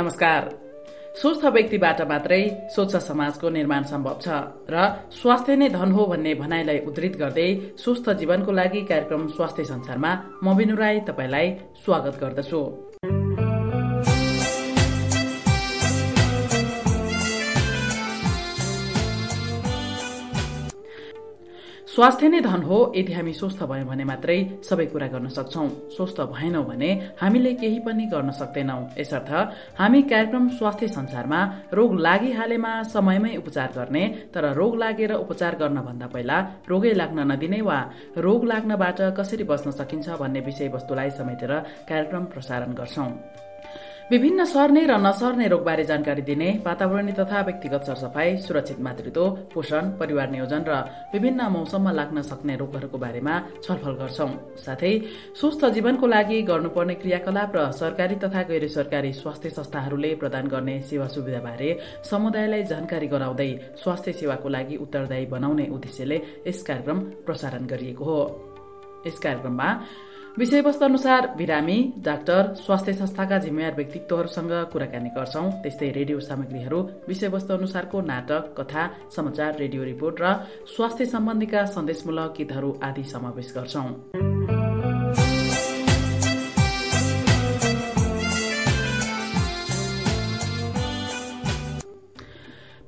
नमस्कार। स्वस्थ व्यक्तिबाट मात्रै स्वच्छ समाजको निर्माण सम्भव छ र स्वास्थ्य नै धन हो भन्ने भनाइलाई उद्धृत गर्दै स्वस्थ जीवनको लागि कार्यक्रम स्वास्थ्य संसारमा म बिनु राई तपाईँलाई स्वागत गर्दछु। स्वास्थ्य नै धन हो यदि हामी स्वस्थ भयौँ भने मात्रै सबै कुरा गर्न सक्छौ। स्वस्थ भएनौँ भने हामीले केही पनि गर्न सक्दैनौ। यसर्थ हामी कार्यक्रम स्वास्थ्य संसारमा रोग लागिहालेमा समयमै उपचार गर्ने तर रोग लागेर उपचार गर्न भन्दा पहिला रोगै लाग्न नदिने वा रोग लाग्नबाट कसरी बच्न सकिन्छ भन्ने विषयवस्तुलाई समेटेर कार्यक्रम प्रसारण गर्छौं। विभिन्न सर्ने र नसर्ने रोगबारे जानकारी दिने वातावरणीय तथा व्यक्तिगत सरसफाई सुरक्षित मातृत्व पोषण परिवार नियोजन र विभिन्न मौसममा लाग्न सक्ने रोगहरूको बारेमा छलफल गर्छौं। साथै स्वस्थ जीवनको लागि गर्नुपर्ने क्रियाकलाप र सरकारी तथा गैर सरकारी स्वास्थ्य संस्थाहरूले प्रदान गर्ने सेवा सुविधाबारे समुदायलाई जानकारी गराउँदै स्वास्थ्य सेवाको लागि उत्तरदायी बनाउने उद्देश्यले यस कार्यक्रम प्रसारण गरिएको हो। यस कार्यक्रममा विषयवस्तु अनुसार बिरामी डाक्टर स्वास्थ्य संस्थाका जिम्मेवार व्यक्तित्वहरूसँग कुराकानी गर्छौं। त्यस्तै रेडियो सामग्रीहरू विषयवस्तु अनुसारको नाटक कथा समाचार रेडियो रिपोर्ट र स्वास्थ्य सम्बन्धीका सन्देशमूलक गीतहरू आदि समावेश गर्छौं।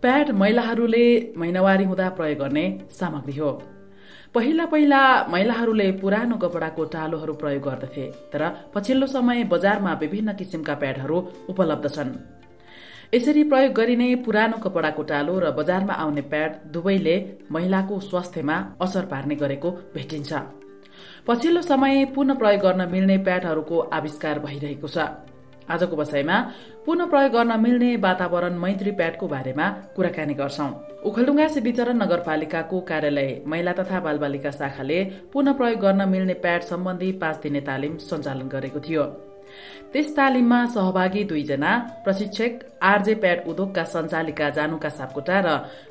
प्याड महिलाहरूले महिनावारी हुँदा प्रयोग गर्ने सामग्री हो। पहिला पहिला महिलाहरूले पुरानो कपडाको टालोहरू प्रयोग गर्दथे तर पछिल्लो समय बजारमा विभिन्न किसिमका प्याडहरू उपलब्ध छन्। यसरी प्रयोग गरिने पुरानो कपडाको टालो र बजारमा आउने प्याड दुवैले महिलाको स्वास्थ्यमा असर पार्ने गरेको भेटिन्छ। पछिल्लो समय पुनः प्रयोग गर्न मिल्ने प्याडहरूको आविष्कार भइरहेको छ। आजको बसाइमा पुनः प्रयोग गर्न मिल्ने वातावरण मैत्री प्याडको बारेमा कुराकानी गर्छौं। उखलडुङ्गा वितरण नगरपालिकाको कार्यालय महिला तथा बालबालिका शाखाले पुनः प्रयोग गर्न मिल्ने प्याड सम्बन्धी पाँच दिने तालिम सञ्चालन गरेको थियो। त्यस तालिममा सहभागी दुईजना प्रशिक्षक आरजे प्याड उद्योगका सञ्चालिका जानुका सापकोटा र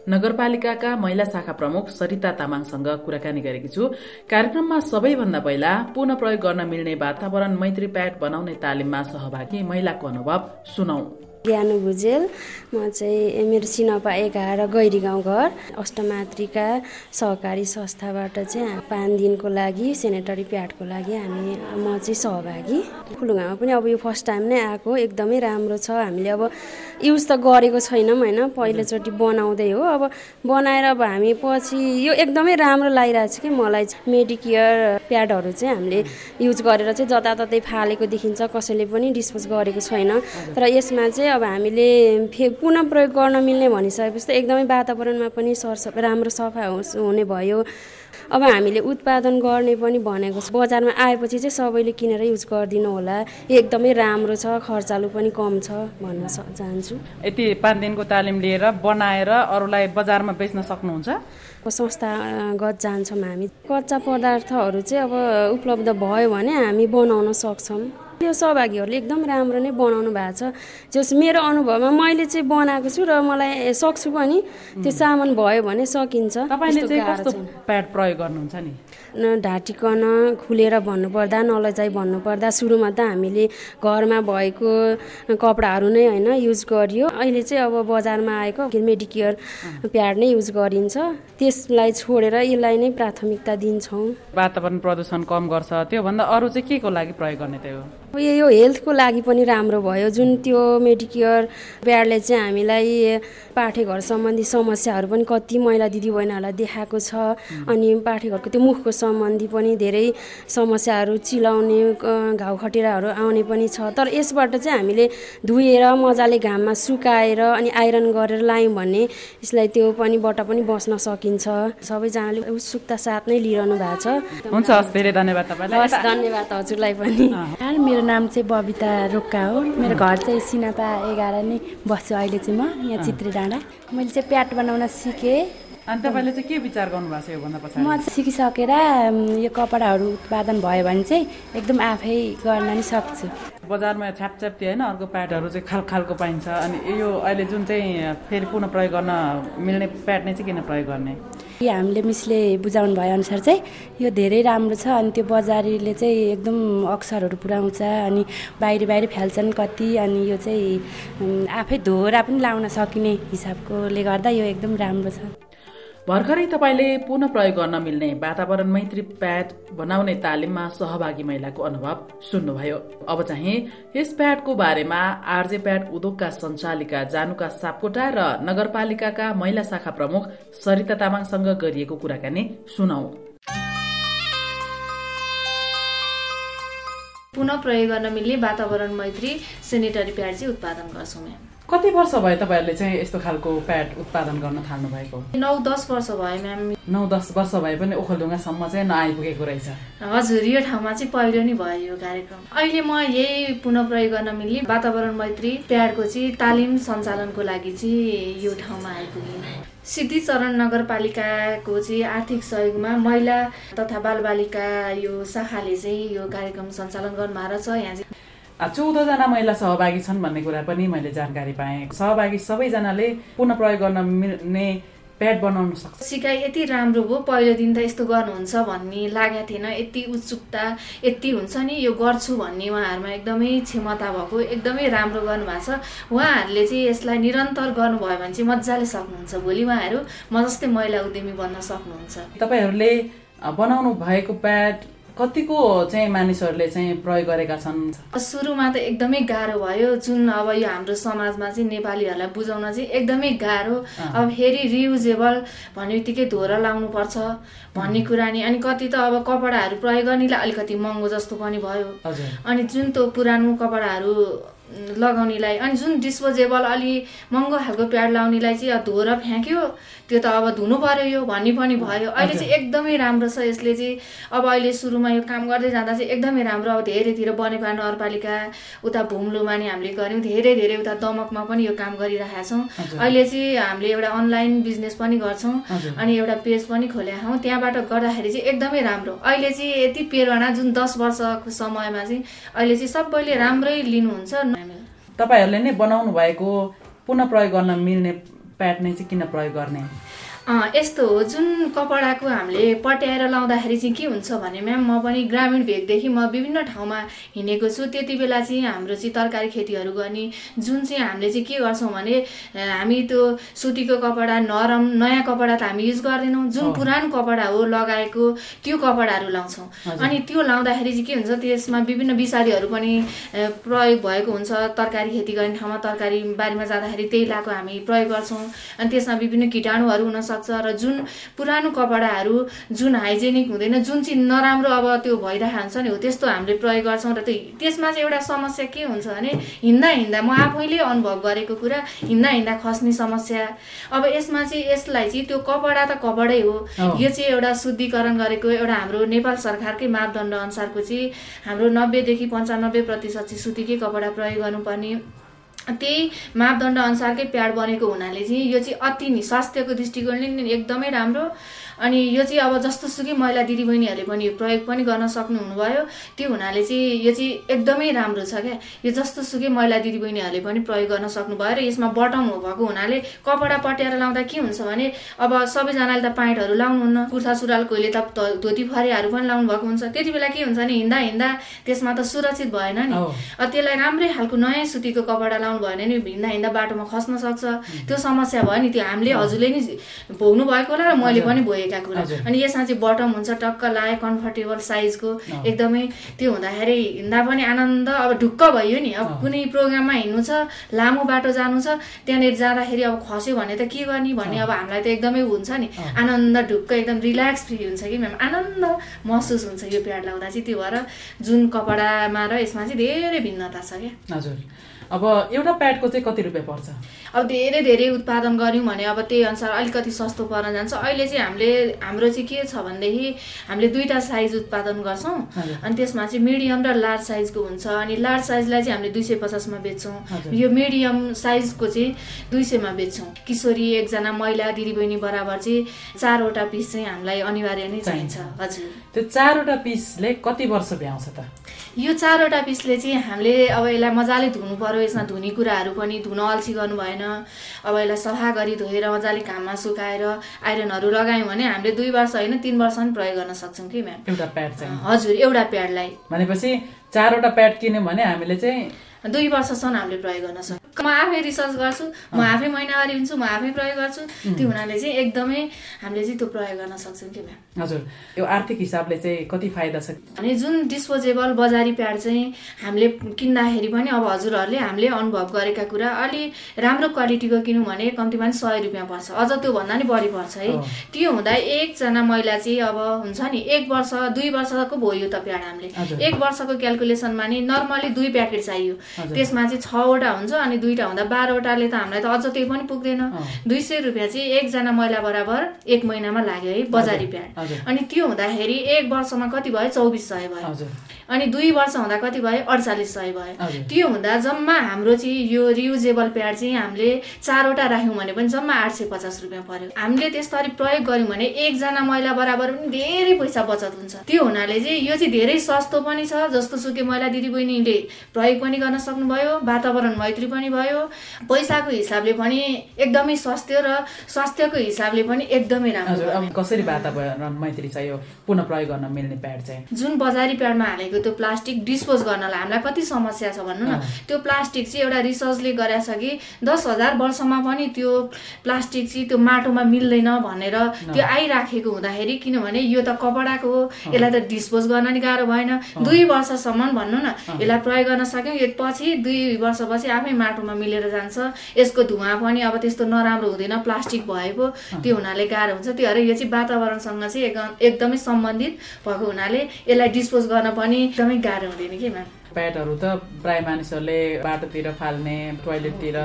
नगरपालिकाका महिला शाखा प्रमुख सरिता तामाङसँग कुराकानी गरेकी छु। कार्यक्रममा सबैभन्दा पहिला पुनः प्रयोग गर्न मिल्ने वातावरण मैत्री प्याड बनाउने तालिममा सहभागी महिलाको अनुभव सुनौ। ज्ञानु भुजेल। म चाहिँ मेरो सिनपा एघार गैरी गाउँ घर अष्टमातृका सहकारी संस्थाबाट चाहिँ पाँच दिनको लागि सेनेटरी प्याडको लागि हामी म चाहिँ सहभागी। फुलुङ्गामा पनि अब यो फर्स्ट टाइम नै आएको एकदमै राम्रो छ। हामीले अब युज त गरेको छैनौँ होइन पहिलोचोटि बनाउँदै हो। अब बनाएर अब हामी पछि यो एकदमै राम्रो लागिरहेको छ कि मलाई मेडिकेयर प्याडहरू चाहिँ हामीले युज गरेर चाहिँ जताततै फालेको देखिन्छ कसैले पनि डिस्पोज गरेको छैन। तर यसमा चाहिँ अब हामीले फे पुनः प्रयोग गर्न मिल्ने भनिसकेपछि एकदमै वातावरणमा पनि सरसफा राम्रो सफा हुने भयो। अब हामीले उत्पादन गर्ने पनि भनेको छ। बजारमा आएपछि चाहिँ सबैले किनेर युज गरिदिनु होला। एकदमै राम्रो छ खर्चालु पनि कम छ भन्न चाहन्छु। यति पाँच दिनको तालिम लिएर बनाएर अरूलाई बजारमा बेच्न सक्नुहुन्छ? संस्थागत जान्छौँ हामी। कच्चा पदार्थहरू चाहिँ अब उपलब्ध भयो भने हामी बनाउन सक्छौँ। यो सहभागीहरूले एकदम राम्रो नै बनाउनु भएको छ। जस मेरो अनुभवमा मैले चाहिँ बनाएको छु र मलाई सक्छु पनि त्यो सामान भयो भने सकिन्छ। तपाईँले चाहिँ कस्तो प्याड प्रयोग गर्नुहुन्छ नि? ढाँटिकन खुलेर भन्नुपर्दा नलजाइ भन्नुपर्दा सुरुमा त हामीले घरमा भएको कपडाहरू नै होइन युज गरियो। अहिले चाहिँ अब बजारमा आएको मेडिकेयर प्याड नै युज गरिन्छ। त्यसलाई छोडेर यसलाई नै प्राथमिकता दिन्छौँ। वातावरण प्रदूषण कम गर्छ त्योभन्दा अरू चाहिँ के को लागि प्रयोग गर्ने त्यो यो हेल्थको लागि पनि राम्रो भयो। जुन त्यो मेडिकेयर प्याडले चाहिँ हामीलाई पाठेघर सम्बन्धी समस्याहरू पनि कति महिला दिदीबहिनीहरूलाई देखाएको छ अनि पाठेघरको त्यो मुखको सम्बन्धी पनि धेरै समस्याहरू चिलाउने घाउ खटेराहरू आउने पनि छ। तर यसबाट चाहिँ हामीले धोएर मजाले घाममा सुकाएर अनि आइरन गरेर लायौँ भने यसलाई त्यो पनिबाट पनि बस्न सकिन्छ। सबैजनाले उत्सुकता साथ नै लिइरहनु भएको छ। हुन्छ धेरै धन्यवाद तपाईँलाई। धन्यवाद हजुरलाई पनि। मेरो नाम चाहिँ बबिता रोक्का हो। मेरो घर चाहिँ सिनापा एघार नै बस्छु अहिले चाहिँ म यहाँ चित्रे डाँडा। मैले चाहिँ प्याट बनाउन सिकेँ। अनि तपाईँले चाहिँ के विचार गर्नुभएको छ योभन्दा पछाडि? म चाहिँ सिकिसकेर यो कपडाहरू उत्पादन भयो भने चाहिँ एकदम आफै गर्न नि सक्छु। बजारमा छ्यापछ्याप्ती होइन अर्को प्याडहरू चाहिँ खाल खालको पाइन्छ। अनि यो अहिले जुन चाहिँ फेरि पुनः प्रयोग गर्न मिल्ने प्याड नै चाहिँ किन प्रयोग गर्ने? हामीले मिसले बुझाउनु भए अनुसार चाहिँ यो धेरै राम्रो छ अनि त्यो बजारीले चाहिँ एकदम अक्षरहरू पुऱ्याउँछ अनि बाहिर बाहिर फाल्छन् कति अनि यो चाहिँ आफै धोरा पनि लाउन सकिने हिसाबकोले गर्दा यो एकदम राम्रो छ। भर्खरै तपाईँले पुनः प्रयोग गर्न मिल्ने वातावरण मैत्री प्याड बनाउने तालिममा सहभागी महिलाको अनुभव सुन्नुभयो। अब चाहिँ यस प्याडको बारेमा आरजे प्याड उद्योगका सञ्चालिका जानुका सापकोटा र नगरपालिकाका महिला शाखा प्रमुख सरिता तामाङसँग गरिएको कुराकानी सुनौ। पुनः प्रयोग गर्न मिल्ने वातावरण मैत्री सेनिटरी प्याड चाहिँ उत्पादन गर्छौँ कति वर्ष भयो तपाईँहरूले चाहिँ यस्तो खालको प्याड उत्पादन गर्न थाल्नु भएको नौ दस वर्ष भयो म्याम। नौ दस वर्ष भए पनि ओखलढुङ्गासम्म चाहिँ नआइपुगेको रहेछ। हजुर यो ठाउँमा चाहिँ पहिलो नै भयो यो कार्यक्रम। अहिले म यही पुनः प्रयोग गर्न मिल्ने वातावरण मैत्री प्याडको चाहिँ तालिम सञ्चालनको लागि चाहिँ यो ठाउँमा आइपुगेँ। सिद्धिचरण नगरपालिकाको चाहिँ आर्थिक सहयोगमा महिला तथा बालबालिका यो शाखाले चाहिँ यो कार्यक्रम सञ्चालन गर्नुभएको छ। यहाँ चाहिँ चौधजना महिला सहभागी छन् भन्ने कुरा पनि मैले जानकारी पाएँ। सहभागी सबैजनाले पुनः प्रयोग गर्न मिल्ने प्याड बनाउन सक्छ। सिकाइ यति राम्रो हो पहिलो दिन त यस्तो गर्नुहुन्छ भन्ने लागेको थिएन। यति उत्सुकता यति हुन्छ नि यो गर्छु भन्ने उहाँहरूमा एकदमै क्षमता भएको एकदमै राम्रो गर्नुभएको छ। उहाँहरूले चाहिँ यसलाई निरन्तर गर्नुभयो भने चाहिँ मजाले सक्नुहुन्छ भोलि उहाँहरू। म जस्तै महिला उद्यमी बन्न सक्नुहुन्छ। तपाईँहरूले बनाउनु भएको प्याड कतिको चाहिँ मानिसहरूले चाहिँ प्रयोग गरेका छन्? सुरुमा त एकदमै गाह्रो भयो। जुन अब यो हाम्रो समाजमा चाहिँ नेपालीहरूलाई बुझाउन चाहिँ एकदमै गाह्रो। अब फेरि रियुजेबल भन्ने बित्तिकै धोएर लाउनु पर्छ भन्ने कुरा नि। अनि कति त अब कपडाहरू प्रयोग गर्नेलाई अलिकति महँगो जस्तो पनि भयो। अनि जुन त्यो पुरानो कपडाहरू लगाउनेलाई अनि जुन डिस्पोजेबल अलि महँगो खालको प्याड लाउनेलाई चाहिँ धोएर फ्याँक्यो। त्यो त अब धुनु पर्यो यो भन्ने पनि भयो। अहिले चाहिँ एकदमै राम्रो छ यसले चाहिँ। अब अहिले सुरुमा यो काम गर्दै जाँदा चाहिँ एकदमै राम्रो। अब धेरैतिर बनेपा नगरपालिका उता भुम्लुमा नि हामीले गऱ्यौँ। धेरै धेरै उता दमकमा पनि यो काम गरिरहेका छौँ। अहिले चाहिँ हामीले एउटा अनलाइन बिजनेस पनि गर्छौँ अनि एउटा पेज पनि खोलेका छौँ त्यहाँबाट गर्दाखेरि चाहिँ एकदमै राम्रो। अहिले चाहिँ यति प्रेरणा जुन दस वर्षको समयमा चाहिँ अहिले चाहिँ सबैले राम्रै लिनुहुन्छ। तपाईँहरूले नै बनाउनु भएको पुनः प्रयोग गर्न मिल्ने प्याड नै चाहिँ किन प्रयोग गर्ने? यस्तो हो जुन कपडाको हामीले पट्याएर लाउँदाखेरि चाहिँ के हुन्छ भने म्याम म पनि ग्रामीण भेगदेखि म विभिन्न ठाउँमा हिँडेको छु। त्यति बेला चाहिँ हाम्रो चाहिँ तरकारी खेतीहरू गर्ने जुन चाहिँ हामीले चाहिँ के गर्छौँ भने हामी त्यो सुतीको कपडा नरम नयाँ कपडा त हामी युज गर्दैनौँ। जुन पुरानो कपडा हो लगाएको त्यो कपडाहरू लाउँछौँ। अनि त्यो लाउँदाखेरि चाहिँ के हुन्छ त्यसमा विभिन्न बिसारीहरू पनि प्रयोग भएको हुन्छ। तरकारी खेती गर्ने ठाउँमा तरकारी बारीमा जाँदाखेरि त्यही लाएको हामी प्रयोग गर्छौँ। अनि त्यसमा विभिन्न किटाणुहरू हुन सक्छ र जुन पुरानो कपडाहरू जुन हाइजेनिक हुँदैन जुन चाहिँ नराम्रो अब त्यो भइरहेको हुन्छ नि हो त्यस्तो हामीले प्रयोग गर्छौँ र त्यो त्यसमा चाहिँ एउटा समस्या के हुन्छ भने हिँड्दा हिँड्दा म आफैले अनुभव गरेको कुरा हिँड्दा हिँड्दा खस्ने समस्या। अब यसमा चाहिँ यसलाई चाहिँ त्यो कपडा त कपडै हो। यो चाहिँ एउटा शुद्धिकरण गरेको एउटा हाम्रो नेपाल सरकारकै मापदण्ड अनुसारको चाहिँ हाम्रो नब्बेदेखि पन्चानब्बे प्रतिशत चाहिँ सुतीकै कपडा प्रयोग गर्नुपर्ने। त्यही मापदण्ड अनुसारकै प्याड बनेको हुनाले चाहिँ यो चाहिँ अति नै स्वास्थ्यको दृष्टिकोणले एकदमै राम्रो अनि यो चाहिँ अब जस्तो सुकै महिला दिदीबहिनीहरूले पनि प्रयोग पनि गर्न सक्नु हुनुभयो त्यो हुनाले चाहिँ यो चाहिँ एकदमै राम्रो छ क्या। यो जस्तो सुकै महिला दिदीबहिनीहरूले पनि प्रयोग गर्न सक्नुभयो र यसमा बटम हो भएको हुनाले कपडा पट्याएर लाउँदा के हुन्छ भने अब सबैजनाले त पाइन्टहरू लाउनुहुन्न कुर्ता सुरुवाल कोहीले त धोती फरियाहरू पनि लाउनु भएको हुन्छ। त्यति बेला के हुन्छ भने हिँड्दा हिँड्दा त्यसमा त सुरक्षित भएन नि। त्यसलाई राम्रै खालको नयाँ सुतीको कपडा लाउनु भएन नि हिँड्दा हिँड्दा बाटोमा खस्न सक्छ। त्यो समस्या भयो नि त्यो हामीले हजुरले नि भोग्नु भएको होला र मैले पनि भोगेँ कुरा अनि यसमा चाहिँ बटम हुन्छ टक्क लाए कम्फर्टेबल साइजको एकदमै त्यो हुँदाखेरि हिँड्दा पनि आनन्द अब ढुक्क भयो नि। अब कुनै प्रोग्राममा हिँड्नु छ लामो बाटो जानु छ त्यहाँनिर जाँदाखेरि अब खस्यो भने त के गर्ने भन्ने अब हामीलाई त एकदमै हुन्छ नि। आनन्द ढुक्क एकदम रिल्याक्स फ्री हुन्छ कि म्याम आनन्द महसुस हुन्छ यो प्याड लाउँदा चाहिँ। त्यो भएर जुन कपडामा र यसमा चाहिँ धेरै भिन्नता छ क्या। हजुर। अब एउटा प्याडको चाहिँ कति रुपियाँ पर्छ? अब धेरै धेरै उत्पादन गऱ्यौँ भने अब त्यही अनुसार अलिकति सस्तो पर्न जान्छ। अहिले चाहिँ हामीले हाम्रो चाहिँ के छ भनेदेखि हामीले दुईवटा साइज उत्पादन गर्छौँ। अनि त्यसमा चाहिँ मिडियम र लार्ज साइजको हुन्छ। अनि लार्ज साइजलाई चाहिँ हामीले दुई सय पचासमा बेच्छौँ। यो मिडियम साइजको चाहिँ दुई सयमा बेच्छौँ। किशोरी एकजना महिला दिदीबहिनी बराबर चाहिँ चारवटा पिस चाहिँ हामीलाई अनिवार्य नै चाहिन्छ। हजुर। त्यो चारवटा पिसले कति वर्ष भ्याउँछ त? यो चारवटा पिसले चाहिँ हामीले अब यसलाई मजाले धुनु पर्यो यसमा धुने कुराहरू पनि धुन अल्छी गर्नु भएन। अब यसलाई सफा गरी धोएर मजाले घाममा सुकाएर आइरनहरू लगायौँ भने हामीले दुई वर्ष होइन तिन वर्ष पनि प्रयोग गर्न सक्छौँ कि म्याम? एउटा प्याड चाहिँ। हजुर एउटा प्याडलाई। भनेपछि चारवटा प्याड किन्यौँ भने हामीले चाहिँ दुई वर्षसम्म हामीले प्रयोग गर्न सक्छौँ म आफै रिसर्च गर्छु म आफै महिनावारी हुन्छु म आफै प्रयोग गर्छु। त्यो हुनाले चाहिँ एकदमै हामीले चाहिँ त्यो प्रयोग गर्न सक्छौँ कि म्याम। हजुर यो आर्थिक हिसाबले चाहिँ कति फाइदा छ? अनि जुन डिस्पोजेबल बजारी प्याड चाहिँ हामीले किन्दाखेरि पनि अब हजुरहरूले हामीले अनुभव गरेका कुरा अलि राम्रो क्वालिटीको किनौँ भने कम्तीमा पनि सय रुपियाँ पर्छ। अझ त्योभन्दा नि बढी पर्छ है। त्यो हुँदा एकजना महिला चाहिँ अब हुन्छ नि एक वर्ष दुई वर्षको भयो त प्याड हामीले। एक वर्षको क्यालकुलेसनमा नि नर्मली दुई प्याकेट चाहियो। त्यसमा चाहिँ छवटा हुन्छ अनि दुईवटा हुँदा बाह्रवटाले त हामीलाई त अझ त्यही पनि पुग्दैन। दुई सय रुपियाँ चाहिँ एकजना महिला बराबर एक महिनामा लाग्यो है बजारी प्याड अनि त्यो हुँदाखेरि एक वर्षमा कति भयो? चौबिस सय भयो। अनि दुई वर्ष हुँदा कति भयो? अडचालिस सय भयो। त्यो हुँदा जम्मा हाम्रो चाहिँ यो रियुजेबल प्याड चाहिँ हामीले चारवटा राख्यौँ भने पनि जम्मा आठ सय पचास रुपियाँ पर्यो। हामीले त्यस्तरी प्रयोग गऱ्यौँ भने एकजना महिला बराबर पनि धेरै पैसा बचत हुन्छ। त्यो हुनाले चाहिँ यो चाहिँ धेरै सस्तो पनि छ जस्तो सुकै महिला दिदीबहिनीले प्रयोग पनि गर्न सक्नुभयो वातावरण मैत्री पनि भयो। पैसाको हिसाबले पनि एकदमै सस्तो र स्वास्थ्यको हिसाबले पनि एकदमै राम्रो कसरी वातावरण मैत्री छ यो पुनः प्रयोग गर्न मिल्ने प्याड चाहिँ? जुन बजारी प्याडमा हालेको त्यो प्लास्टिक डिस्पोज गर्नलाई हामीलाई कति समस्या छ भन्नु न। त्यो प्लास्टिक चाहिँ एउटा रिसर्चले गरेछ कि दस हजार वर्षमा पनि त्यो प्लास्टिक चाहिँ त्यो माटोमा मिल्दैन भनेर त्यो आइराखेको हुँदाखेरि किनभने यो त कपडाको हो यसलाई त डिस्पोज गर्न नि गाह्रो भएन। दुई वर्षसम्म भन्नु न यसलाई प्रयोग गर्न सक्यौँ। यो पछि दुई वर्षपछि आफै माटोमा मिलेर जान्छ। यसको धुवा पनि अब त्यस्तो नराम्रो हुँदैन प्लास्टिक भए पो त्यो हुनाले गाह्रो हुन्छ। त्यो भएर यो चाहिँ वातावरणसँग चाहिँ एकदम- एकदमै सम्बन्धित भएको हुनाले यसलाई डिस्पोज गर्न पनि एकदमै गाह्रो हुँदैन कि म्याम? प्याडहरू त प्राय मानिसहरूले बाटोतिर फाल्ने टोइलेटतिर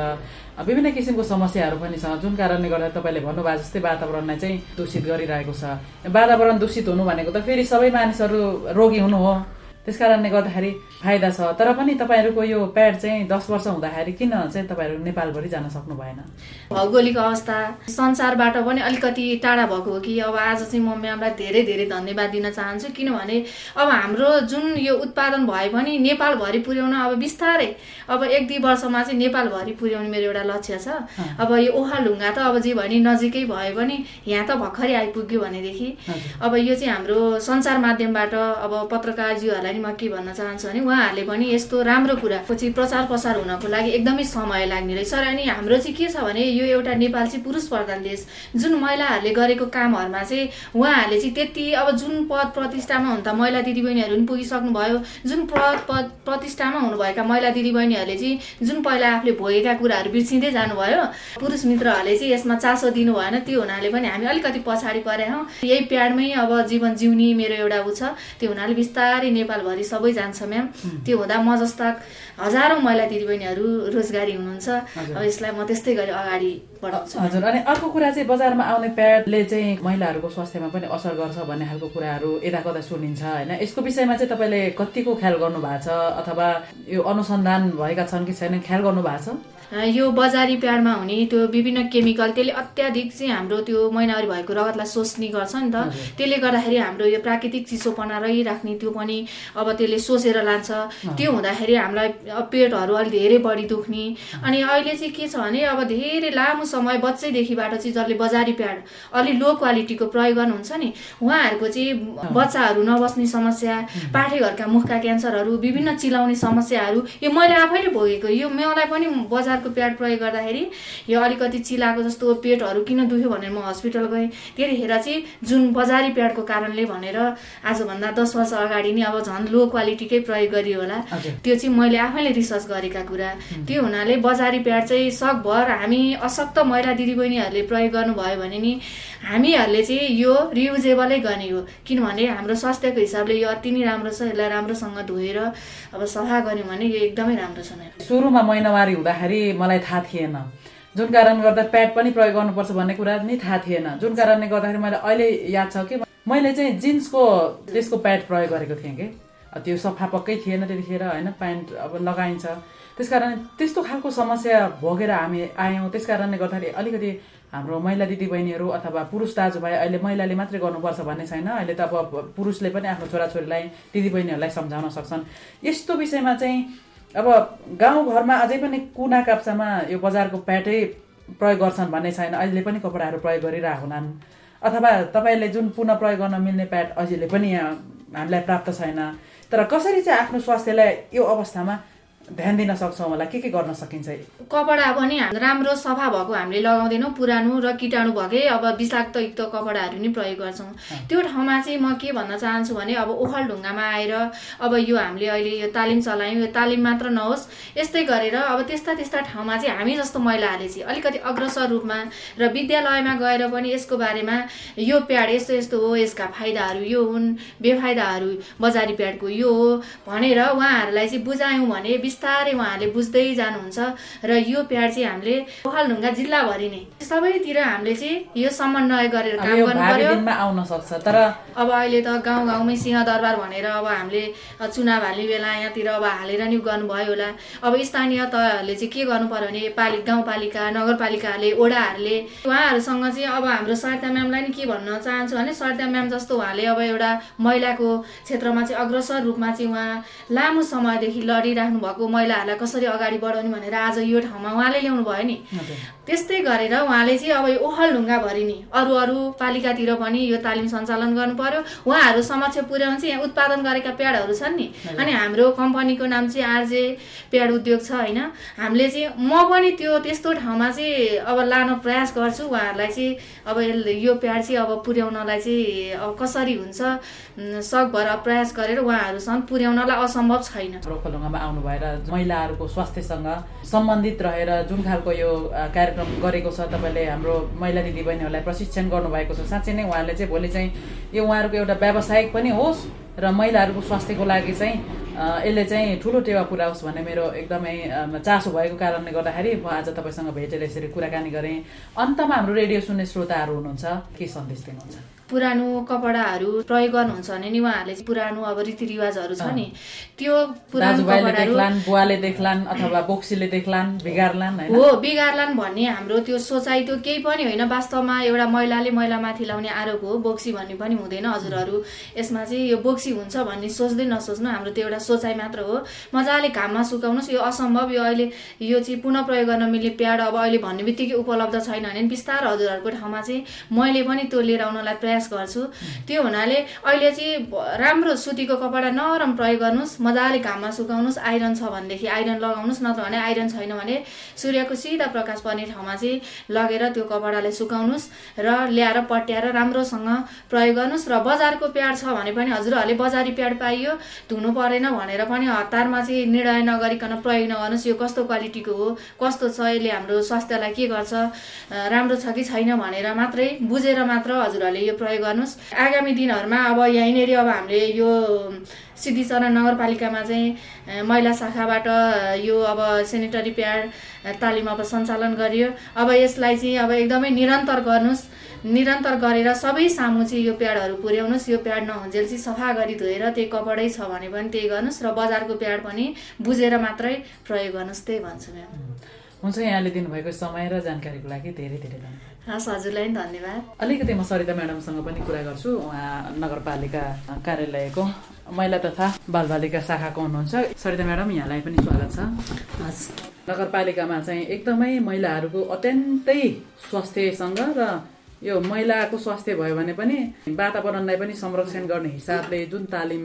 विभिन्न किसिमको समस्याहरू पनि छ। जुन कारणले गर्दा तपाईँले भन्नुभएको जस्तै वातावरणलाई चाहिँ दूषित गरिरहेको छ। वातावरण दूषित हुनु भनेको त फेरि सबै मानिसहरू रोगी हुनु हो। त्यस कारणले गर्दाखेरि फाइदा छ। तर पनि तपाईँहरूको यो प्याड चाहिँ दस वर्ष हुँदाखेरि किन चाहिँ तपाईँहरू नेपालभरि जान सक्नु भएन? भौगोलिक अवस्था संसारबाट पनि अलिकति टाढा भएको हो कि अब आज चाहिँ म म्यामलाई धेरै धेरै धन्यवाद दिन चाहन्छु। किनभने अब हाम्रो जुन यो उत्पादन भए पनि नेपालभरि पुर्याउन अब बिस्तारै अब एक दुई वर्षमा चाहिँ नेपालभरि पुर्याउने मेरो एउटा लक्ष्य छ। अब यो ओखलढुङ्गा त अब जे भने नजिकै भए पनि यहाँ त भर्खरै आइपुग्यो भनेदेखि। अब यो चाहिँ हाम्रो सञ्चार माध्यमबाट अब पत्रकारज्यूहरूलाई नि म के भन्न चाहन्छु भने उहाँहरूले पनि यस्तो राम्रो कुराको चाहिँ प्रचार प्रसार हुनको लागि एकदमै समय लाग्ने रहेछ र अनि हाम्रो चाहिँ के छ भने यो एउटा नेपाल चाहिँ पुरुष प्रधान देश। जुन महिलाहरूले गरेको कामहरूमा चाहिँ उहाँहरूले चाहिँ त्यति अब जुन पद प्रतिष्ठामा हुन त महिला दिदीबहिनीहरू पनि पुगिसक्नु भयो जुन पद पद प्रतिष्ठामा हुनुभएका महिला दिदीबहिनीहरूले चाहिँ जुन पहिला आफूले भोगेका कुराहरू बिर्सिँदै जानुभयो पुरुष मित्रहरूले चाहिँ यसमा चासो दिनु भएन त्यो हुनाले पनि हामी अलिकति पछाडि परे हौँ। यही प्याडमै अब जीवन जिउने मेरो एउटा उ छ त्यो हुनाले बिस्तारै नेपालभरि सबै जान्छ म्याम। त्यो हुँदा म जस्ता हजारौँ महिला दिदीबहिनीहरू रोजगारी हुनुहुन्छ। अब यसलाई म त्यस्तै गरी अगाडि बढाउँछु। हजुर अनि अर्को कुरा चाहिँ बजारमा आउने प्याडले चाहिँ महिलाहरूको स्वास्थ्यमा पनि असर गर्छ भन्ने खालको कुराहरू यता कता सुनिन्छ होइन? यसको विषयमा चाहिँ तपाईँले कतिको ख्याल गर्नु भएको छ अथवा यो अनुसन्धान भएका छन् कि छैनन् ख्याल गर्नु भएको छ? यो बजारी प्याडमा हुने त्यो विभिन्न केमिकल त्यसले अत्याधिक चाहिँ हाम्रो त्यो महिनावारी भएको रगतलाई सोच्ने गर्छ नि त। त्यसले गर्दाखेरि हाम्रो यो प्राकृतिक चिसोपना रहिराख्ने त्यो पनि अब त्यसले सोचेर लान्छ। त्यो हुँदाखेरि हामीलाई पेटहरू अलिक धेरै बढी दुख्ने। अनि अहिले चाहिँ के छ भने अब धेरै लामो समय बच्चैदेखिबाट चाहिँ जसले बजारी प्याड अलि लो क्वालिटीको प्रयोग गर्नुहुन्छ नि उहाँहरूको चाहिँ बच्चाहरू नबस्ने समस्या पाठेघरका मुखका क्यान्सरहरू विभिन्न चिलाउने समस्याहरू यो मैले आफैले भोगेको यो मलाई पनि बजारको प्याड प्रयोग गर्दाखेरि यो अलिकति चिलाएको जस्तो पेटहरू किन दुख्यो भनेर म हस्पिटल गएँ। त्यतिखेर चाहिँ जुन बजारी प्याडको कारणले भनेर आजभन्दा दस वर्ष अगाडि नै अब झन् लो क्वालिटीकै प्रयोग गरियो होला। त्यो चाहिँ मैले आफैले रिसर्च गरेका कुरा। त्यो हुनाले बजारी प्याड चाहिँ सकभर हामी अशक्त महिला दिदीबहिनीहरूले प्रयोग गर्नुभयो भने नि हामीहरूले चाहिँ यो रियुजेबलै गर्ने हो। किनभने हाम्रो स्वास्थ्यको हिसाबले यो अति नै राम्रो छ यसलाई राम्रोसँग धोएर अब सफा गऱ्यौँ भने यो एकदमै राम्रो छ। सुरुमा महिनावारी हुँदाखेरि मलाई थाहा थिएन। जुन कारणले गर्दा प्याड पनि प्रयोग गर्नुपर्छ भन्ने कुरा नि थाहा थिएन। जुन कारणले गर्दाखेरि मैले अहिले याद छ कि मैले चाहिँ जिन्सको त्यसको प्याड प्रयोग गरेको थिएँ कि। त्यो सफा पक्कै थिएन त्यतिखेर होइन? प्यान्ट अब लगाइन्छ। त्यस कारण त्यस्तो खालको समस्या भोगेर हामी आयौँ। त्यस कारणले गर्दाखेरि अलिकति हाम्रो महिला दिदीबहिनीहरू अथवा पुरुष दाजुभाइ अहिले महिलाले मात्रै गर्नुपर्छ भन्ने छैन। अहिले त अब पुरुषले पनि आफ्नो छोराछोरीलाई दिदीबहिनीहरूलाई सम्झाउन सक्छन्। यस्तो विषयमा चाहिँ अब गाउँघरमा अझै पनि कुना काप्चामा यो बजारको प्याटै प्रयोग गर्छन् भन्ने छैन। अहिले पनि कपडाहरू प्रयोग गरिरहेको हुनान्। अथवा तपाईँले जुन पुनः प्रयोग गर्न मिल्ने प्याड अहिले पनि यहाँ हामीलाई प्राप्त छैन। तर कसरी चाहिँ आफ्नो स्वास्थ्यलाई यो अवस्थामा ध्यान दिन सक्छौँ होला। के के गर्न सकिन्छ? कपडा पनि राम्रो सफा भएको हामीले लगाउँदैनौँ पुरानो र किटाणु भएकै अब विषाक्तयुक्त कपडाहरू नि प्रयोग गर्छौँ। त्यो ठाउँमा चाहिँ म के भन्न चाहन्छु भने अब ओखलढुङ्गामा आएर अब यो हामीले अहिले यो तालिम चलायौँ यो तालिम मात्र नहोस् यस्तै गरेर अब त्यस्ता त्यस्ता ठाउँमा चाहिँ हामी जस्तो महिलाहरूले चाहिँ अलिकति अग्रसर रूपमा र विद्यालयमा गएर पनि यसको बारेमा यो प्याड यस्तो यस्तो हो यसका फाइदाहरू यो हुन् बेफाइदाहरू बजारी प्याडको यो हो भनेर उहाँहरूलाई चाहिँ बुझायौँ भने बिस्तारै उहाँहरूले बुझ्दै जानुहुन्छ र यो प्याड चाहिँ हामीले ओखलढुङ्गा जिल्लाभरि नै सबैतिर हामीले चाहिँ यो समन्वय गरेर काम गर्नु पर्यो। आउन सक्छ तर अब अहिले त गाउँ गाउँमै सिंहदरबार भनेर अब हामीले चुनाव हाल्ने बेला यहाँतिर अब हालेर नि गर्नुभयो होला। अब स्थानीय तहहरूले चाहिँ के गर्नु पर्यो भने पालि गाउँपालिका नगरपालिकाहरूले ओडाहरूले उहाँहरूसँग चाहिँ अब हाम्रो सरिता म्यामलाई नि के भन्न चाहन्छु भने सरिता म्याम जस्तो उहाँले अब एउटा महिलाको क्षेत्रमा चाहिँ अग्रसर रूपमा चाहिँ उहाँ लामो समयदेखि लडिराख्नु भएको महिलाहरूलाई कसरी अगाडि बढाउने भनेर आज यो ठाउँमा उहाँले ल्याउनु भयो नि त्यस्तै गरेर उहाँले चाहिँ अब यो ओखलढुङ्गाभरि नि अरू अरू पालिकातिर पनि यो तालिम सञ्चालन गर्नु पर्यो उहाँहरू समक्ष पुर्याउनु चाहिँ यहाँ उत्पादन गरेका प्याडहरू छन् नि। अनि हाम्रो कम्पनीको नाम चाहिँ आरजे प्याड उद्योग छ होइन? हामीले चाहिँ म पनि त्यो त्यस्तो ठाउँमा चाहिँ अब लान प्रयास गर्छु उहाँहरूलाई चाहिँ। अब यो प्याड चाहिँ अब पुर्याउनलाई चाहिँ अब कसरी हुन्छ सकभर प्रयास गरेर उहाँहरूसँग पुर्याउनलाई असम्भव छैन। ओखलढुङ्गामा आउनु भएर महिलाहरूको स्वास्थ्यसँग सम्बन्धित रहेर जुन खालको यो कार्यक्रम गरेको छ तपाईँले हाम्रो महिला दिदीबहिनीहरूलाई प्रशिक्षण गर्नुभएको छ। साँच्चै नै उहाँले चाहिँ भोलि चाहिँ यो उहाँहरूको एउटा व्यावसायिक पनि होस् र महिलाहरूको स्वास्थ्यको लागि चाहिँ यसले चाहिँ ठुलो टेवा पुऱ्याओस् भन्ने मेरो एकदमै चासो भएको कारणले गर्दाखेरि म आज तपाईँसँग भेटेर यसरी कुराकानी गरेँ। अन्तमा हाम्रो रेडियो सुन्ने श्रोताहरू हुनुहुन्छ के सन्देश दिनुहुन्छ? पुरानो कपडाहरू प्रयोग गर्नुहुन्छ भने नि उहाँहरूले पुरानो अब रीतिरिवाजहरू छ नि। त्यो पुरानो बुवाले देख्लान् अथवा बोक्सीले देख्लान् बिगार्लान् हो बिगार्लान् भन्ने हाम्रो त्यो सोचाइ त्यो केही पनि होइन। वास्तवमा एउटा महिलाले महिलामाथि लाउने आरोप हो बोक्सी भन्ने पनि हुँदैन। हजुरहरू यसमा चाहिँ यो बोक्सी हुन्छ भन्ने सोच्दै नसोच्नु हाम्रो त्यो एउटा सोचाइ मात्र हो। मजाले घाममा सुकाउनुहोस्। यो असम्भव। यो अहिले यो चाहिँ पुनः प्रयोग गर्न मिल्ने प्याड अब अहिले भन्ने बित्तिकै उपलब्ध छैन भने बिस्तारै हजुरहरूको ठाउँमा चाहिँ मैले पनि त्यो लिएर आउनलाई प्रयास गर्छु। त्यो हुनाले अहिले चाहिँ राम्रो सुतीको कपडा नरम प्रयोग गर्नुहोस्। मजाले घाममा सुकाउनुहोस्। आइरन छ भनेदेखि आइरन लगाउनुहोस्। नत्र भने आइरन छैन भने सूर्यको सिधा प्रकाश पर्ने ठाउँमा चाहिँ लगेर त्यो कपडाले सुकाउनुहोस् र ल्याएर पट्याएर राम्रोसँग प्रयोग गर्नुहोस्। र बजारको प्याड छ भने पनि हजुरहरूले बजारी प्याड पाइयो। धुनु परेन भनेर पनि हतारमा चाहिँ निर्णय नगरिकन प्रयोग नगर्नुहोस् यो कस्तो क्वालिटीको हो कस्तो छ यसले हाम्रो स्वास्थ्यलाई के गर्छ राम्रो छ कि छैन भनेर मात्रै बुझेर मात्र हजुरहरूले यो प्रयोग गर्नुहोस्। आगामी दिनहरूमा अब यहीँनिर अब हामीले यो सिद्धिचरण नगरपालिकामा चाहिँ महिला शाखाबाट यो अब सेनिटरी प्याड तालिम अब सञ्चालन गरियो। अब यसलाई चाहिँ अब एकदमै निरन्तर गर्नुहोस्। निरन्तर गरेर सबै सामु चाहिँ यो प्याडहरू पुर्याउनुहोस्। यो प्याड नहुन्जेल चाहिँ सफा गरी धोएर त्यही कपडै छ भने पनि त्यही गर्नुहोस् र बजारको प्याड पनि बुझेर मात्रै प्रयोग गर्नुहोस् त्यही भन्छु म्याम। हुन्छ यहाँले दिनुभएको समय र जानकारीको लागि धेरै धेरै धन्यवाद। हस् हजुरलाई धन्यवाद। अलिकति म सरिता म्याडमसँग पनि कुरा गर्छु। उहाँ नगरपालिका कार्यालयको महिला तथा बालबालिका शाखाको हुनुहुन्छ। सरिता म्याडम यहाँलाई पनि स्वागत छ। हस्। नगरपालिकामा चाहिँ एकदमै महिलाहरूको अत्यन्तै स्वास्थ्यसँग र यो महिलाको स्वास्थ्य भयो भने पनि वातावरणलाई पनि संरक्षण गर्ने हिसाबले जुन तालिम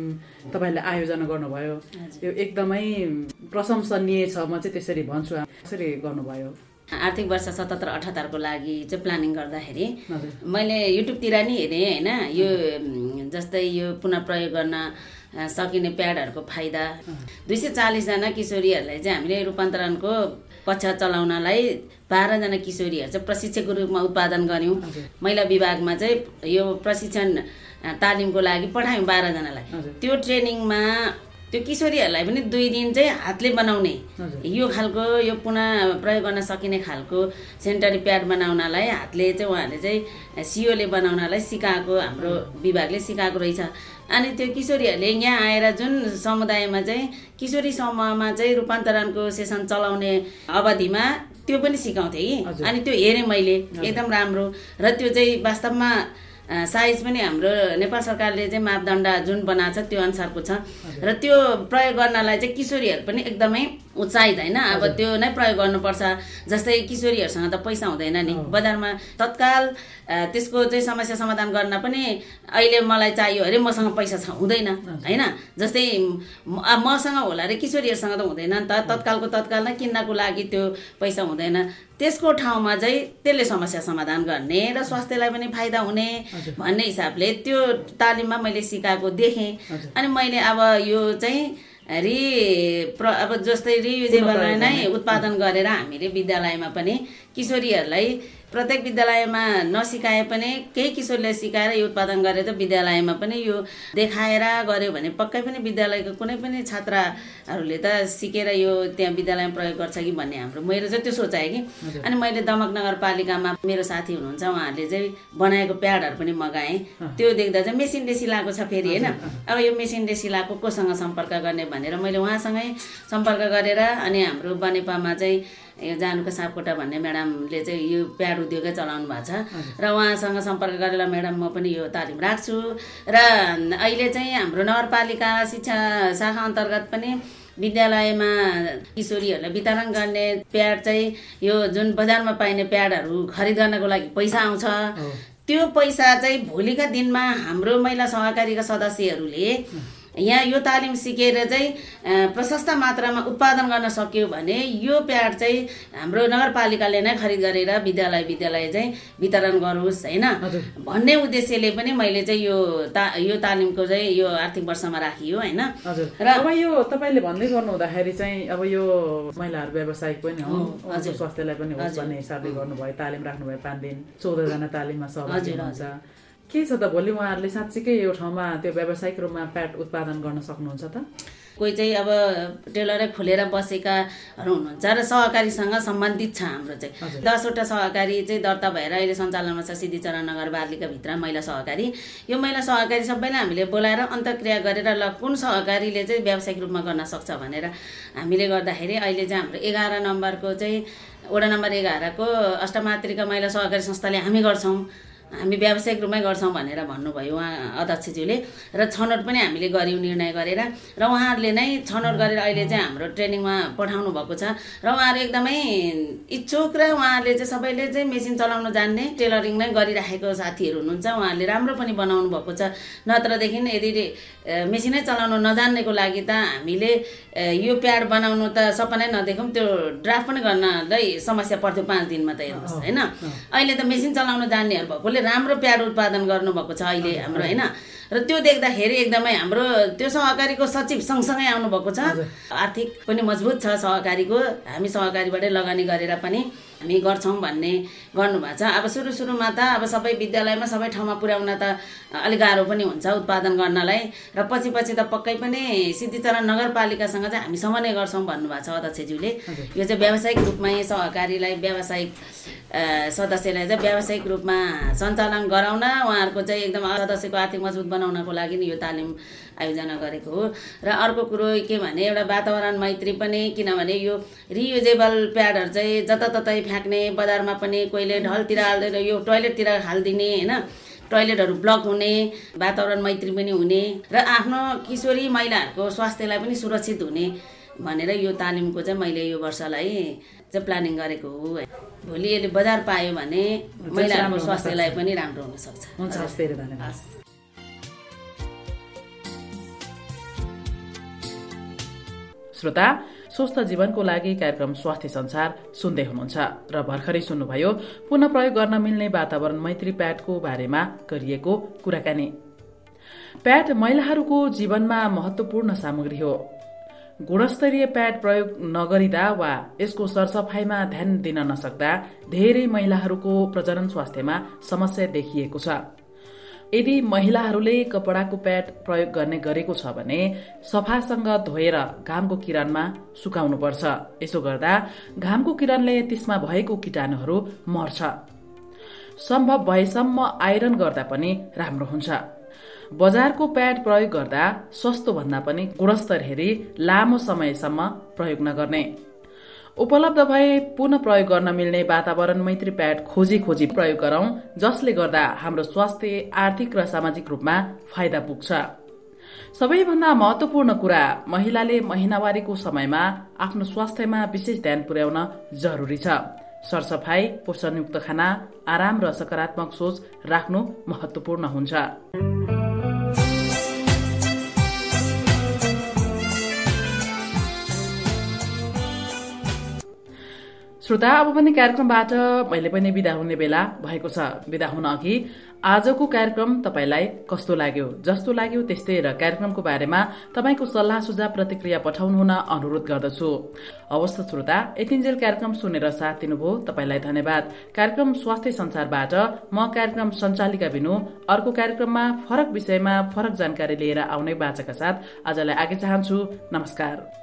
तपाईँले आयोजना गर्नुभयो यो एकदमै प्रशंसनीय छ म चाहिँ त्यसरी भन्छु। कसरी गर्नुभयो। आर्थिक वर्ष सतहत्तर अठहत्तरको लागि चाहिँ प्लानिङ गर्दाखेरि मैले युट्युबतिर नि हेरेँ होइन? यो जस्तै यो पुनः प्रयोग गर्न सकिने प्याडहरूको फाइदा। दुई सय चालिसजना किशोरीहरूलाई चाहिँ हामीले रूपान्तरणको पक्ष चलाउनलाई बाह्रजना किशोरीहरू चाहिँ प्रशिक्षकको रूपमा उत्पादन गऱ्यौँ। महिला विभागमा चाहिँ यो प्रशिक्षण तालिमको लागि पठायौँ बाह्रजनालाई। त्यो ट्रेनिङमा त्यो किशोरीहरूलाई पनि दुई दिन चाहिँ हातले बनाउने। यो खालको यो पुनः प्रयोग गर्न सकिने खालको सेनिटरी प्याड बनाउनलाई हातले चाहिँ उहाँहरूले चाहिँ सियोले बनाउनलाई सिकाएको हाम्रो विभागले सिकाएको रहेछ। अनि त्यो किशोरीहरूले यहाँ आएर जुन समुदायमा चाहिँ किशोरी समूहमा चाहिँ रूपान्तरणको सेसन चलाउने अवधिमा त्यो पनि सिकाउँथेँ कि। अनि त्यो हेरेँ मैले एकदम राम्रो। र त्यो चाहिँ वास्तवमा साइज पनि हाम्रो नेपाल सरकारले चाहिँ मापदण्ड जुन बनाएको छ त्यो अनुसारको छ। र त्यो प्रयोग गर्नलाई चाहिँ किशोरीहरू पनि एकदमै उत्साहित होइन? अब त्यो नै प्रयोग गर्नुपर्छ। जस्तै किशोरीहरूसँग त पैसा हुँदैन नि। बजारमा तत्काल त्यसको चाहिँ समस्या समाधान गर्न पनि अहिले मलाई चाहियो अरे मसँग पैसा छ हुँदैन होइन? जस्तै मसँग होला अरे किशोरीहरूसँग त हुँदैन नि त। तत्कालको तत्काल नै किन्नको लागि त्यो पैसा हुँदैन। त्यसको ठाउँमा चाहिँ त्यसले समस्या समाधान गर्ने र स्वास्थ्यलाई पनि फाइदा हुने भन्ने हिसाबले त्यो तालिममा मैले सिकाएको देखेँ। अनि मैले अब यो चाहिँ रि प्र अब जस्तै रियुजेबललाई नै उत्पादन गरेर हामीले विद्यालयमा पनि किशोरीहरूलाई प्रत्येक विद्यालयमा नसिकाए पनि केही किशोरले सिकाएर यो उत्पादन गरेर विद्यालयमा पनि यो देखाएर गऱ्यो भने पक्कै पनि विद्यालयको कुनै पनि छात्राहरूले त सिकेर यो त्यहाँ विद्यालयमा प्रयोग गर्छ कि भन्ने हाम्रो मेरो चाहिँ त्यो सोचाएँ कि। अनि मैले दमक नगरपालिकामा मेरो साथी हुनुहुन्छ उहाँहरूले चाहिँ बनाएको प्याडहरू पनि मगाएँ। त्यो देख्दा चाहिँ मेसिनले सिलाएको छ फेरि होइन? अब यो मेसिनले सिलाएको कोसँग सम्पर्क गर्ने भनेर मैले उहाँसँगै सम्पर्क गरेर अनि हाम्रो बनेपामा चाहिँ यो जानुको सापकोटा भन्ने म्याडमले चाहिँ यो प्याड उद्योगै चलाउनु भएको छ। र उहाँसँग सम्पर्क गरेर म्याडम म पनि यो तालिम राख्छु। र अहिले चाहिँ हाम्रो नगरपालिका शिक्षा शाखा अन्तर्गत पनि विद्यालयमा किशोरीहरूलाई वितरण गर्ने प्याड चाहिँ यो जुन बजारमा पाइने प्याडहरू खरिद गर्नको लागि पैसा आउँछ। त्यो पैसा चाहिँ भोलिका दिनमा हाम्रो महिला सहकारीका सदस्यहरूले यहाँ यो तालिम सिकेर चाहिँ प्रशस्त मात्रामा उत्पादन गर्न सक्यो भने यो प्याड चाहिँ हाम्रो नगरपालिकाले नै खरिद गरेर विद्यालय विद्यालय चाहिँ वितरण गरोस् होइन? भन्ने उद्देश्यले पनि मैले चाहिँ यो ता यो तालिमको चाहिँ यो आर्थिक वर्षमा राखियो होइन? र अब यो तपाईँले भन्दै गर्नु हुँदाखेरि चाहिँ अब यो महिलाहरू व्यावसायिक पनि हो स्वास्थ्यलाई पनि होस् भन्ने हिसाबले गर्नुभयो। तालिम राख्नुभयो पाँच दिन चौधजना तालिममा सहभागी हुन्छ के छ त भोलि उहाँहरूले साँच्चीकै यो ठाउँमा त्यो व्यावसायिक रूपमा प्याट उत्पादन गर्न सक्नुहुन्छ त? कोही चाहिँ अब टेलरै खोलेर बसेकाहरू हुनुहुन्छ र सहकारीसँग सम्बन्धित छ हाम्रो चाहिँ। दसवटा सहकारी चाहिँ दर्ता भएर अहिले सञ्चालनमा छ सिद्धिचरण नगर बालिकाभित्र महिला सहकारी। यो महिला सहकारी सबैलाई हामीले बोलाएर अन्तक्रिया गरेर ल कुन सहकारीले चाहिँ व्यावसायिक रूपमा गर्न सक्छ भनेर हामीले गर्दाखेरि अहिले चाहिँ हाम्रो एघार नम्बरको चाहिँ वडा नम्बर एघारको अष्टमात्रिका महिला सहकारी संस्थाले हामी गर्छौँ। हामी व्यावसायिक रूपमै गर्छौँ भनेर भन्नुभयो उहाँ अध्यक्षज्यूले। र छनौट पनि हामीले गऱ्यौँ निर्णय गरेर। र उहाँहरूले नै छनौट गरेर अहिले चाहिँ हाम्रो ट्रेनिङमा पठाउनु भएको छ। र उहाँहरू एकदमै इच्छुक र उहाँहरूले चाहिँ सबैले चाहिँ मेसिन चलाउन जान्ने टेलरिङ नै गरिराखेको साथीहरू हुनुहुन्छ। उहाँहरूले राम्रो पनि बनाउनु भएको छ। नत्रदेखि यदि मेसिनै चलाउन नजान्नेको लागि त हामीले यो प्याड बनाउनु त सपनै नदेखौँ। त्यो ड्राफ्ट पनि गर्नलाई समस्या पर्थ्यो पाँच दिनमा त हेर्नुहोस् होइन? अहिले त मेसिन चलाउन जान्नेहरू भएकोले राम्रो प्याड उत्पादन गर्नुभएको छ अहिले हाम्रो होइन? र त्यो देख्दाखेरि एकदमै हाम्रो त्यो सहकारीको सचिव सँगसँगै आउनुभएको छ। आर्थिक पनि मजबुत छ सहकारीको। हामी सहकारीबाटै लगानी गरेर पनि हामी गर्छौँ भन्ने गर्नुभएको छ। अब सुरु सुरुमा त अब सबै विद्यालयमा सबै ठाउँमा पुर्याउन त अलिक गाह्रो पनि हुन्छ उत्पादन गर्नलाई। र पछि पछि त पक्कै पनि सिद्धिचरण नगरपालिकासँग चाहिँ हामी समन्वय गर्छौँ भन्नुभएको छ अध्यक्षज्यूले। यो चाहिँ व्यावसायिक रूपमै सहकारीलाई व्यावसायिक सदस्यलाई चाहिँ व्यावसायिक रूपमा सञ्चालन गराउन उहाँहरूको चाहिँ एकदम सदस्यको आर्थिक मजबुत बनाउनको लागि यो तालिम आयोजना गरेको हो। र अर्को कुरो के भने एउटा वातावरण मैत्री पनि किनभने यो रियुजेबल प्याडहरू चाहिँ जताततै फ्याँक्ने बजारमा पनि कोहीले ढलतिर हाल्दैन यो टोइलेटतिर हालिदिने होइन? टोइलेटहरू ब्लक हुने वातावरण मैत्री पनि हुने र आफ्नो किशोरी महिलाहरूको स्वास्थ्यलाई पनि सुरक्षित हुने भनेर यो तालिमको चाहिँ मैले यो वर्षलाई चाहिँ प्लानिङ गरेको हो भोलि यसले बजार पायो भने महिलाहरूको स्वास्थ्यलाई पनि राम्रो हुनसक्छ हुन्छ श्रोता स्वस्थ जीवनको लागि कार्यक्रम स्वास्थ्य संसार सुन्दै हुनुहुन्छ र भर्खरै सुन्नुभयो पुनः प्रयोग गर्न मिल्ने वातावरण मैत्री प्याडको बारेमा गरिएको कुराकानी। प्याड महिलाहरूको जीवनमा महत्वपूर्ण सामग्री हो। गुणस्तरीय प्याड प्रयोग नगरिँदा वा यसको सरसफाइमा ध्यान दिन नसक्दा धेरै महिलाहरूको प्रजनन स्वास्थ्यमा समस्या देखिएको छ। यदि महिलाहरूले कपडाको प्याड प्रयोग गर्ने गरेको छ भने सफासँग धोएर घामको किरणमा सुकाउनुपर्छ। यसो गर्दा घामको किरणले त्यसमा भएको किटाणुहरू मर्छ। सम्भव भएसम्म आइरन गर्दा पनि राम्रो हुन्छ। बजारको प्याड प्रयोग गर्दा सस्तो भन्दा पनि गुणस्तर हेरी लामो समयसम्म प्रयोग नगर्ने। उपलब्ध भए पुनः प्रयोग गर्न मिल्ने वातावरण मैत्री प्याड खोजी खोजी प्रयोग गरौं जसले गर्दा हाम्रो स्वास्थ्य आर्थिक र सामाजिक रूपमा फाइदा पुग्छ। सबैभन्दा महत्वपूर्ण कुरा महिलाले महिनावारीको समयमा आफ्नो स्वास्थ्यमा विशेष ध्यान पुर्याउन जरुरी छ। सरसफाई पोषणयुक्त खाना आराम र सकारात्मक सोच राख्नु महत्वपूर्ण हुन्छ। श्रोता अब पनि कार्यक्रमबाट मैले पनि विदा हुने बेला भएको छ। विदा हुन अघि आजको कार्यक्रम तपाईँलाई कस्तो लाग्यो? जस्तो लाग्यो त्यस्तै र कार्यक्रमको बारेमा तपाईँको सल्लाह सुझाव प्रतिक्रिया पठाउनु हुन अनुरोध गर्दछु। अवस्थ श्रोता यतिन्जेल कार्यक्रम सुनेर साथ दिनुभयो। तपाईँलाई धन्यवाद। कार्यक्रम स्वास्थ्य संसारबाट म कार्यक्रम सञ्चालिका बिनु अर्को कार्यक्रममा फरक विषयमा फरक जानकारी लिएर आउने बाचाका साथ आजलाई आगे चाहन्छु। नमस्कार।